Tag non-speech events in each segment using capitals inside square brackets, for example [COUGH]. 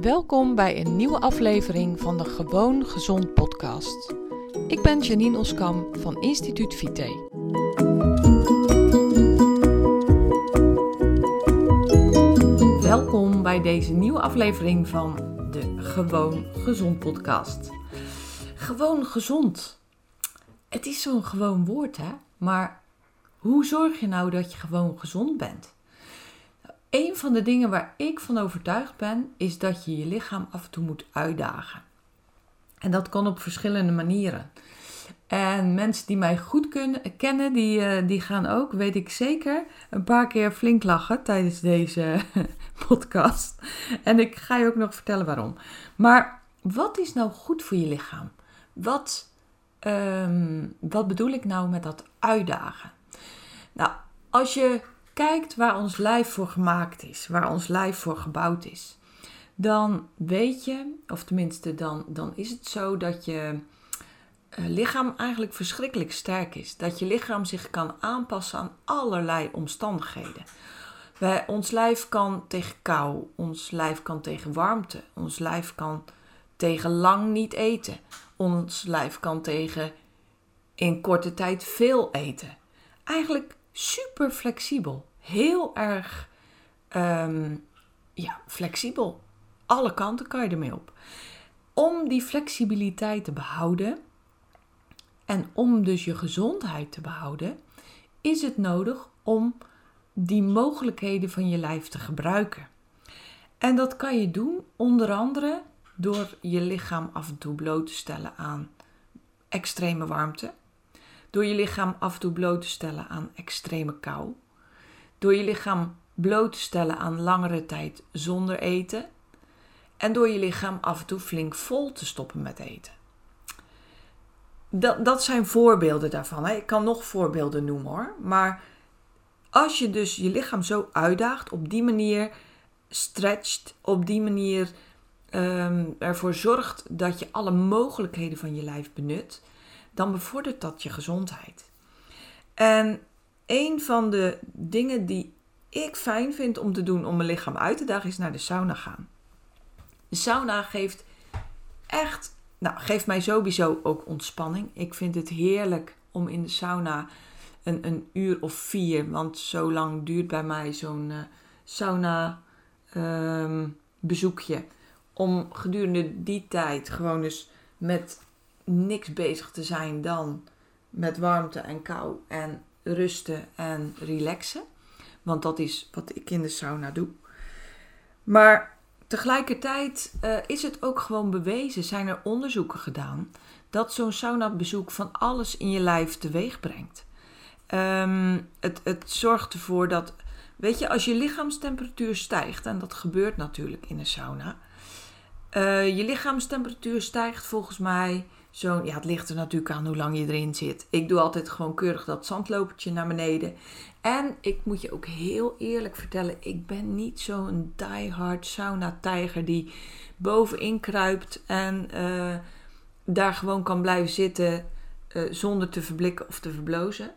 Welkom bij een nieuwe aflevering van de Gewoon Gezond podcast. Ik ben Janine Oskam van Instituut Vite. Welkom bij deze nieuwe aflevering van de Gewoon Gezond podcast. Gewoon gezond. Het is zo'n gewoon woord, hè? Maar hoe zorg je nou dat je gewoon gezond bent? Een van de dingen waar ik van overtuigd ben, is dat je je lichaam af en toe moet uitdagen. En dat kan op verschillende manieren. En mensen die mij goed kunnen, kennen, die, uh, die gaan ook, weet ik zeker, een paar keer flink lachen tijdens deze [LAUGHS] podcast. En ik ga je ook nog vertellen waarom. Maar wat is nou goed voor je lichaam? Wat, um, wat bedoel ik nou met dat uitdagen? Nou, als je kijkt waar ons lijf voor gemaakt is, waar ons lijf voor gebouwd is, dan weet je, of tenminste dan, dan is het zo dat je uh, lichaam eigenlijk verschrikkelijk sterk is. Dat je lichaam zich kan aanpassen aan allerlei omstandigheden. Wij, ons lijf kan tegen kou, ons lijf kan tegen warmte, ons lijf kan tegen lang niet eten, ons lijf kan tegen in korte tijd veel eten. Eigenlijk super flexibel. Heel erg um, ja, flexibel. Alle kanten kan je ermee op. Om die flexibiliteit te behouden en om dus je gezondheid te behouden, is het nodig om die mogelijkheden van je lijf te gebruiken. En dat kan je doen onder andere door je lichaam af en toe bloot te stellen aan extreme warmte, door je lichaam af en toe bloot te stellen aan extreme kou. Door je lichaam bloot te stellen aan langere tijd zonder eten. En door je lichaam af en toe flink vol te stoppen met eten. Dat, dat zijn voorbeelden daarvan. Hè. Ik kan nog voorbeelden noemen hoor. Maar als je dus je lichaam zo uitdaagt, op die manier stretcht, op die manier um, ervoor zorgt dat je alle mogelijkheden van je lijf benut, dan bevordert dat je gezondheid. En een van de dingen die ik fijn vind om te doen om mijn lichaam uit te dagen is naar de sauna gaan. De sauna geeft echt, nou, geeft mij sowieso ook ontspanning. Ik vind het heerlijk om in de sauna een, een uur of vier, want zo lang duurt bij mij zo'n uh, sauna um, bezoekje. Om gedurende die tijd gewoon dus met niks bezig te zijn dan met warmte en kou en rusten en relaxen. Want dat is wat ik in de sauna doe. Maar tegelijkertijd uh, is het ook gewoon bewezen, zijn er onderzoeken gedaan, dat zo'n saunabezoek van alles in je lijf teweeg brengt. Um, het, het zorgt ervoor dat, weet je, als je lichaamstemperatuur stijgt, en dat gebeurt natuurlijk in een sauna, uh, je lichaamstemperatuur stijgt volgens mij zo'n, ja, het ligt er natuurlijk aan hoe lang je erin zit. Ik doe altijd gewoon keurig dat zandlopertje naar beneden. En ik moet je ook heel eerlijk vertellen, ik ben niet zo'n diehard sauna-tijger die bovenin kruipt en uh, daar gewoon kan blijven zitten uh, zonder te verblikken of te verblozen.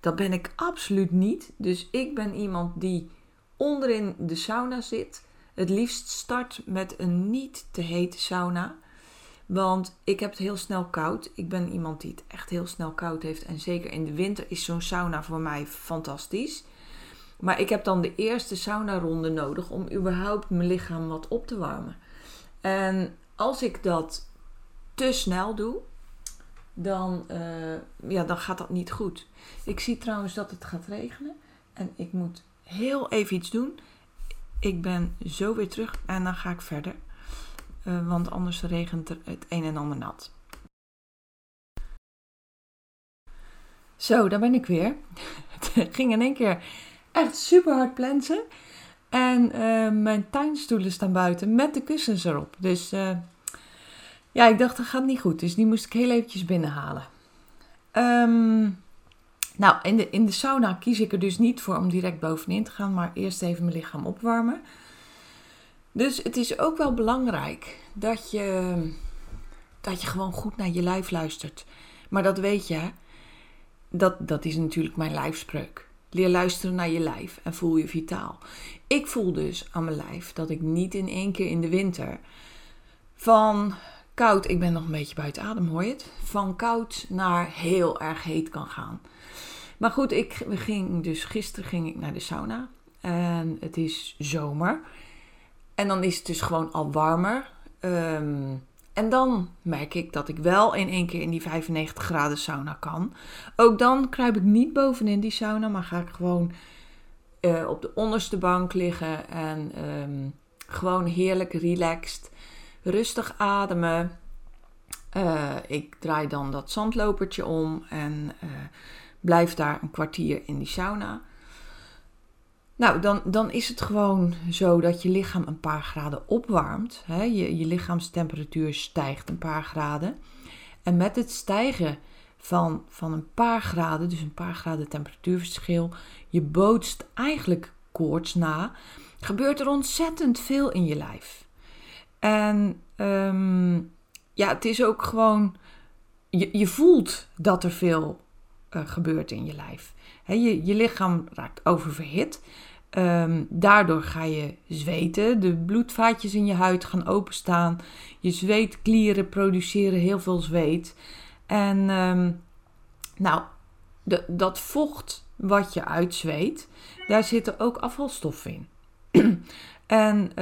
Dat ben ik absoluut niet. Dus ik ben iemand die onderin de sauna zit. Het liefst start met een niet te hete sauna. Want ik heb het heel snel koud. Ik ben iemand die het echt heel snel koud heeft. En zeker in de winter is zo'n sauna voor mij fantastisch. Maar ik heb dan de eerste saunaronde nodig om überhaupt mijn lichaam wat op te warmen. En als ik dat te snel doe, dan, uh, ja, dan gaat dat niet goed. Ik zie trouwens dat het gaat regenen. En ik moet heel even iets doen. Ik ben zo weer terug en dan ga ik verder. Uh, want anders regent er het een en ander nat. Zo, daar ben ik weer. [LAUGHS] Het ging in één keer echt super hard plensen. En uh, mijn tuinstoelen staan buiten met de kussens erop. Dus uh, ja, ik dacht dat gaat niet goed. Dus die moest ik heel eventjes binnenhalen. Um, nou, in de, in de sauna kies ik er dus niet voor om direct bovenin te gaan. Maar eerst even mijn lichaam opwarmen. Dus het is ook wel belangrijk dat je, dat je gewoon goed naar je lijf luistert. Maar dat weet je, dat, dat is natuurlijk mijn lijfspreuk. Leer luisteren naar je lijf en voel je vitaal. Ik voel dus aan mijn lijf dat ik niet in één keer in de winter van koud, ik ben nog een beetje buiten adem, hoor je het? Van koud naar heel erg heet kan gaan. Maar goed, ik ging dus gisteren ging ik naar de sauna en het is zomer. En dan is het dus gewoon al warmer. Ehm, en dan merk ik dat ik wel in één keer in die 95 graden sauna kan. Ook dan kruip ik niet bovenin die sauna, maar ga ik gewoon uh, op de onderste bank liggen en um, gewoon heerlijk relaxed, rustig ademen. Uh, ik draai dan dat zandlopertje om en uh, blijf daar een kwartier in die sauna. Nou, dan, dan is het gewoon zo dat je lichaam een paar graden opwarmt. Hè? Je, je lichaamstemperatuur stijgt een paar graden. En met het stijgen van, van een paar graden, dus een paar graden temperatuurverschil, je bootst eigenlijk koorts na, gebeurt er ontzettend veel in je lijf. En um, ja, het is ook gewoon, je, je voelt dat er veel uh, gebeurt in je lijf. Je, je lichaam raakt oververhit. Um, daardoor ga je zweten. De bloedvaatjes in je huid gaan openstaan. Je zweetklieren produceren heel veel zweet. En um, nou, de, dat vocht wat je uitzweet, daar zitten ook afvalstoffen in. [CLEARS THROAT] en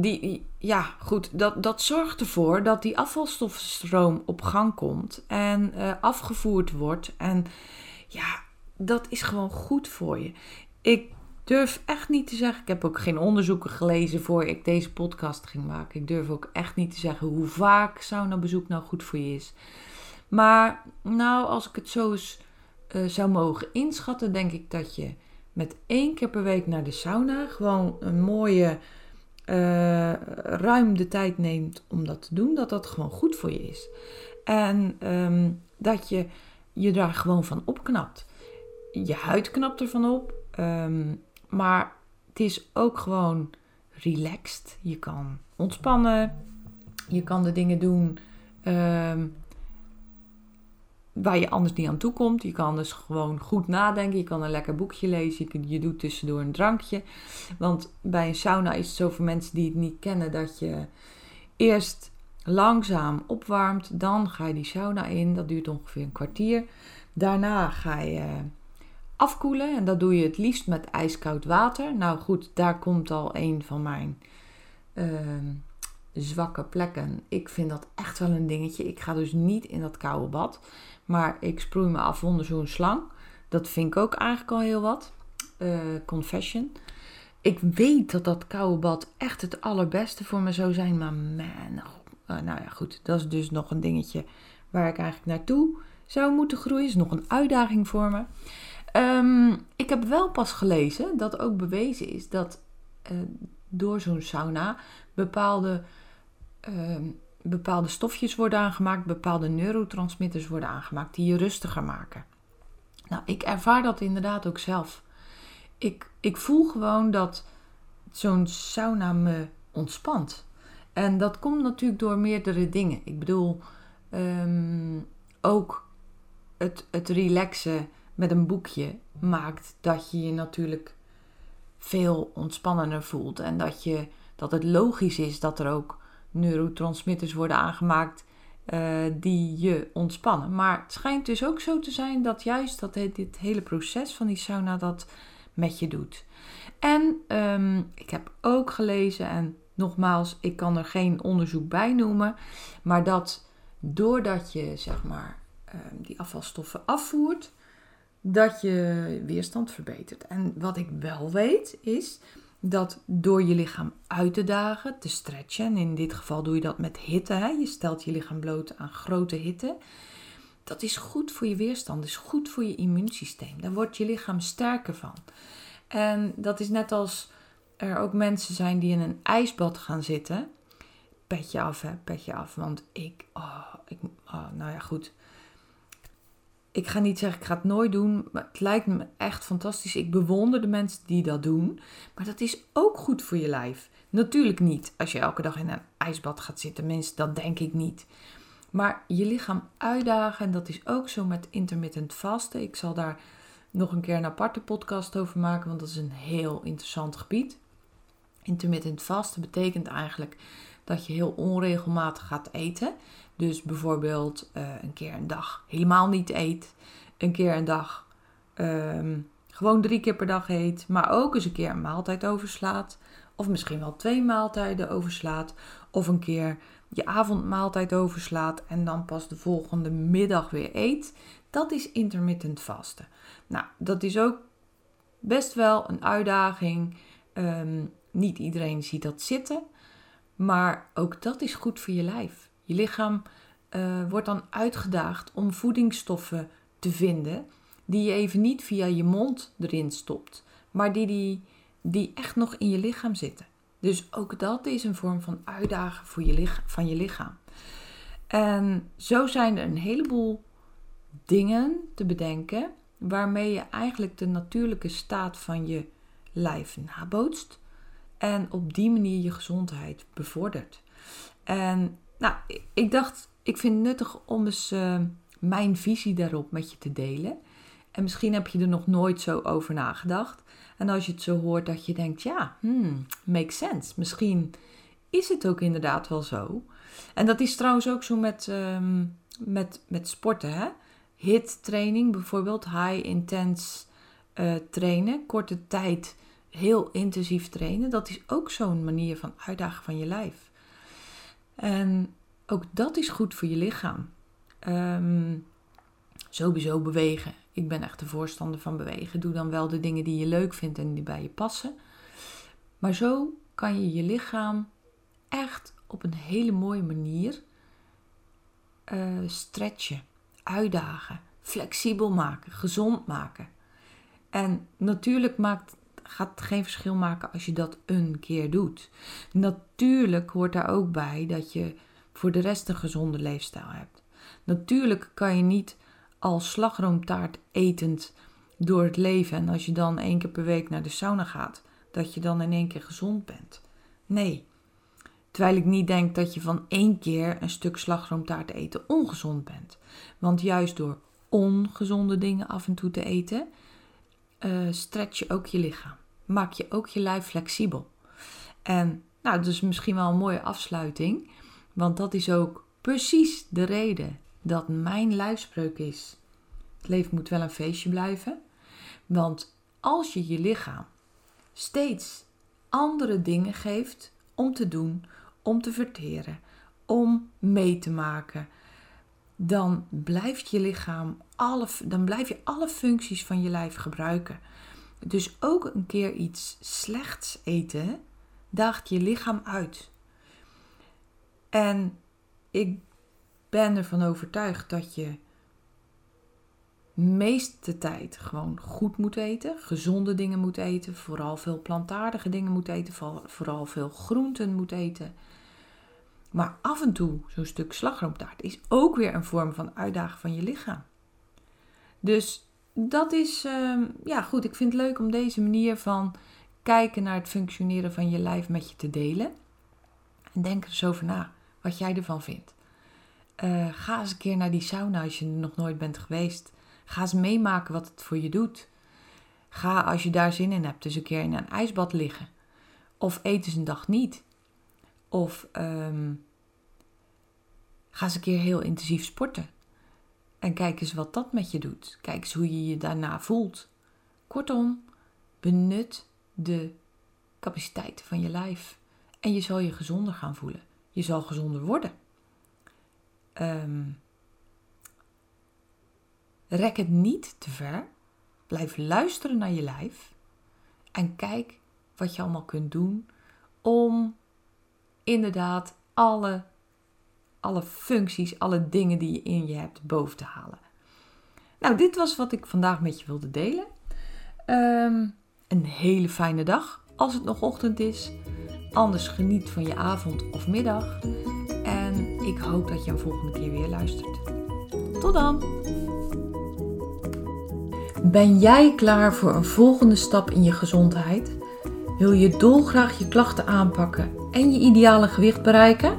die, ja, goed, dat, dat zorgt ervoor dat die afvalstoffenstroom op gang komt en uh, afgevoerd wordt. En ja, dat is gewoon goed voor je. Ik durf echt niet te zeggen, ik heb ook geen onderzoeken gelezen voor ik deze podcast ging maken. Ik durf ook echt niet te zeggen hoe vaak saunabezoek nou goed voor je is. Maar nou, als ik het zo eens uh, zou mogen inschatten, denk ik dat je met één keer per week naar de sauna gewoon een mooie, uh, ruim de tijd neemt om dat te doen, dat dat gewoon goed voor je is. En um, dat je je daar gewoon van opknapt. Je huid knapt ervan op, um, maar het is ook gewoon relaxed. Je kan ontspannen, je kan de dingen doen. Um, waar je anders niet aan toe komt. Je kan dus gewoon goed nadenken. Je kan een lekker boekje lezen. Je, doet tussendoor een drankje. Want bij een sauna is het zo voor mensen die het niet kennen dat je eerst langzaam opwarmt. Dan ga je die sauna in. Dat duurt ongeveer een kwartier. Daarna ga je afkoelen. En dat doe je het liefst met ijskoud water. Nou goed, daar komt al een van mijn uh, zwakke plekken. Ik vind dat echt wel een dingetje. Ik ga dus niet in dat koude bad. Maar ik sproei me af onder zo'n slang. Dat vind ik ook eigenlijk al heel wat. Uh, confession. Ik weet dat dat koude bad echt het allerbeste voor me zou zijn. Maar man, uh, nou ja goed. Dat is dus nog een dingetje waar ik eigenlijk naartoe zou moeten groeien. Is nog een uitdaging voor me. Um, ik heb wel pas gelezen dat ook bewezen is dat uh, door zo'n sauna bepaalde uh, bepaalde stofjes worden aangemaakt, bepaalde neurotransmitters worden aangemaakt die je rustiger maken. Nou, ik ervaar dat inderdaad ook zelf. Ik, ik voel gewoon dat zo'n sauna me ontspant. En dat komt natuurlijk door meerdere dingen. Ik bedoel, um, ook het, het relaxen met een boekje maakt dat je je natuurlijk veel ontspannender voelt. En dat, je, dat het logisch is dat er ook neurotransmitters worden aangemaakt uh, die je ontspannen. Maar het schijnt dus ook zo te zijn dat juist dat dit hele proces van die sauna dat met je doet. En um, ik heb ook gelezen, en nogmaals, ik kan er geen onderzoek bij noemen, maar dat doordat je zeg maar um, die afvalstoffen afvoert, dat je weerstand verbetert. En wat ik wel weet is dat door je lichaam uit te dagen, te stretchen, en in dit geval doe je dat met hitte, hè? je stelt je lichaam bloot aan grote hitte, dat is goed voor je weerstand, is goed voor je immuunsysteem. Daar wordt je lichaam sterker van. En dat is net als er ook mensen zijn die in een ijsbad gaan zitten. Petje af, hè, petje af. Want ik, oh, ik oh, nou ja, goed ik ga niet zeggen, ik ga het nooit doen. Maar het lijkt me echt fantastisch. Ik bewonder de mensen die dat doen. Maar dat is ook goed voor je lijf. Natuurlijk niet als je elke dag in een ijsbad gaat zitten. Mensen, dat denk ik niet. Maar je lichaam uitdagen, en dat is ook zo met intermittent vasten. Ik zal daar nog een keer een aparte podcast over maken, want dat is een heel interessant gebied. Intermittent vasten betekent eigenlijk dat je heel onregelmatig gaat eten. Dus bijvoorbeeld uh, een keer een dag helemaal niet eet, een keer een dag um, gewoon drie keer per dag eet, maar ook eens een keer een maaltijd overslaat. Of misschien wel twee maaltijden overslaat. Of een keer je avondmaaltijd overslaat en dan pas de volgende middag weer eet. Dat is intermittent vasten. Nou, dat is ook best wel een uitdaging. Ehm, niet iedereen ziet dat zitten. Maar ook dat is goed voor je lijf. Je lichaam uh, wordt dan uitgedaagd om voedingsstoffen te vinden die je even niet via je mond erin stopt, maar die, die, die echt nog in je lichaam zitten. Dus ook dat is een vorm van uitdagen voor je van je lichaam. En zo zijn er een heleboel dingen te bedenken waarmee je eigenlijk de natuurlijke staat van je lijf nabootst en op die manier je gezondheid bevordert. En nou, ik dacht, ik vind het nuttig om eens uh, mijn visie daarop met je te delen. En misschien heb je er nog nooit zo over nagedacht. En als je het zo hoort, dat je denkt, ja, hmm, makes sense. Misschien is het ook inderdaad wel zo. En dat is trouwens ook zo met, um, met, met sporten. Hè? HIT training bijvoorbeeld, high intense uh, trainen, korte tijd heel intensief trainen. Dat is ook zo'n manier van uitdagen van je lijf. En ook dat is goed voor je lichaam. Um, sowieso bewegen ik ben echt de voorstander van bewegen. Doe dan wel de dingen die je leuk vindt en die bij je passen. Maar zo kan je je lichaam echt op een hele mooie manier uh, stretchen, uitdagen, flexibel maken, gezond maken. En natuurlijk maakt, gaat geen verschil maken als je dat een keer doet. Natuurlijk hoort daar ook bij dat je voor de rest een gezonde leefstijl hebt. Natuurlijk kan je niet als slagroomtaart etend door het leven. En als je dan één keer per week naar de sauna gaat, dat je dan in één keer gezond bent. Nee. Terwijl ik niet denk dat je van één keer een stuk slagroomtaart eten ongezond bent. Want juist door ongezonde dingen af en toe te eten, uh, stretch je ook je lichaam. Maak je ook je lijf flexibel. En nou, is misschien wel een mooie afsluiting. Want dat is ook precies de reden dat mijn lijfspreuk is: het leven moet wel een feestje blijven. Want als je je lichaam steeds andere dingen geeft om te doen, om te verteren, om mee te maken, dan blijft je lichaam alle, dan blijf je alle functies van je lijf gebruiken. Dus ook een keer iets slechts eten daagt je lichaam uit. En ik ben ervan overtuigd dat je meeste tijd gewoon goed moet eten, gezonde dingen moet eten, vooral veel plantaardige dingen moet eten, vooral veel groenten moet eten. Maar af en toe zo'n stuk slagroomtaart is ook weer een vorm van uitdagen van je lichaam. Dus dat is, ehm, ja goed, ik vind het leuk om deze manier van kijken naar het functioneren van je lijf met je te delen. En denk er eens over na wat jij ervan vindt. Uh, ga eens een keer naar die sauna als je er nog nooit bent geweest. Ga eens meemaken wat het voor je doet. Ga als je daar zin in hebt, eens een keer in een ijsbad liggen. Of eet eens een dag niet. Of um, ga eens een keer heel intensief sporten. En kijk eens wat dat met je doet. Kijk eens hoe je je daarna voelt. Kortom, benut de capaciteiten van je lijf. En je zal je gezonder gaan voelen. Je zal gezonder worden. Um, rek het niet te ver. Blijf luisteren naar je lijf. En kijk wat je allemaal kunt doen om inderdaad alle, alle functies, alle dingen die je in je hebt boven te halen. Nou, dit was wat ik vandaag met je wilde delen. Um, een hele fijne dag als het nog ochtend is. Anders geniet van je avond of middag. En ik hoop dat je een volgende keer weer luistert. Tot dan! Ben jij klaar voor een volgende stap in je gezondheid? Wil je dolgraag je klachten aanpakken en je ideale gewicht bereiken?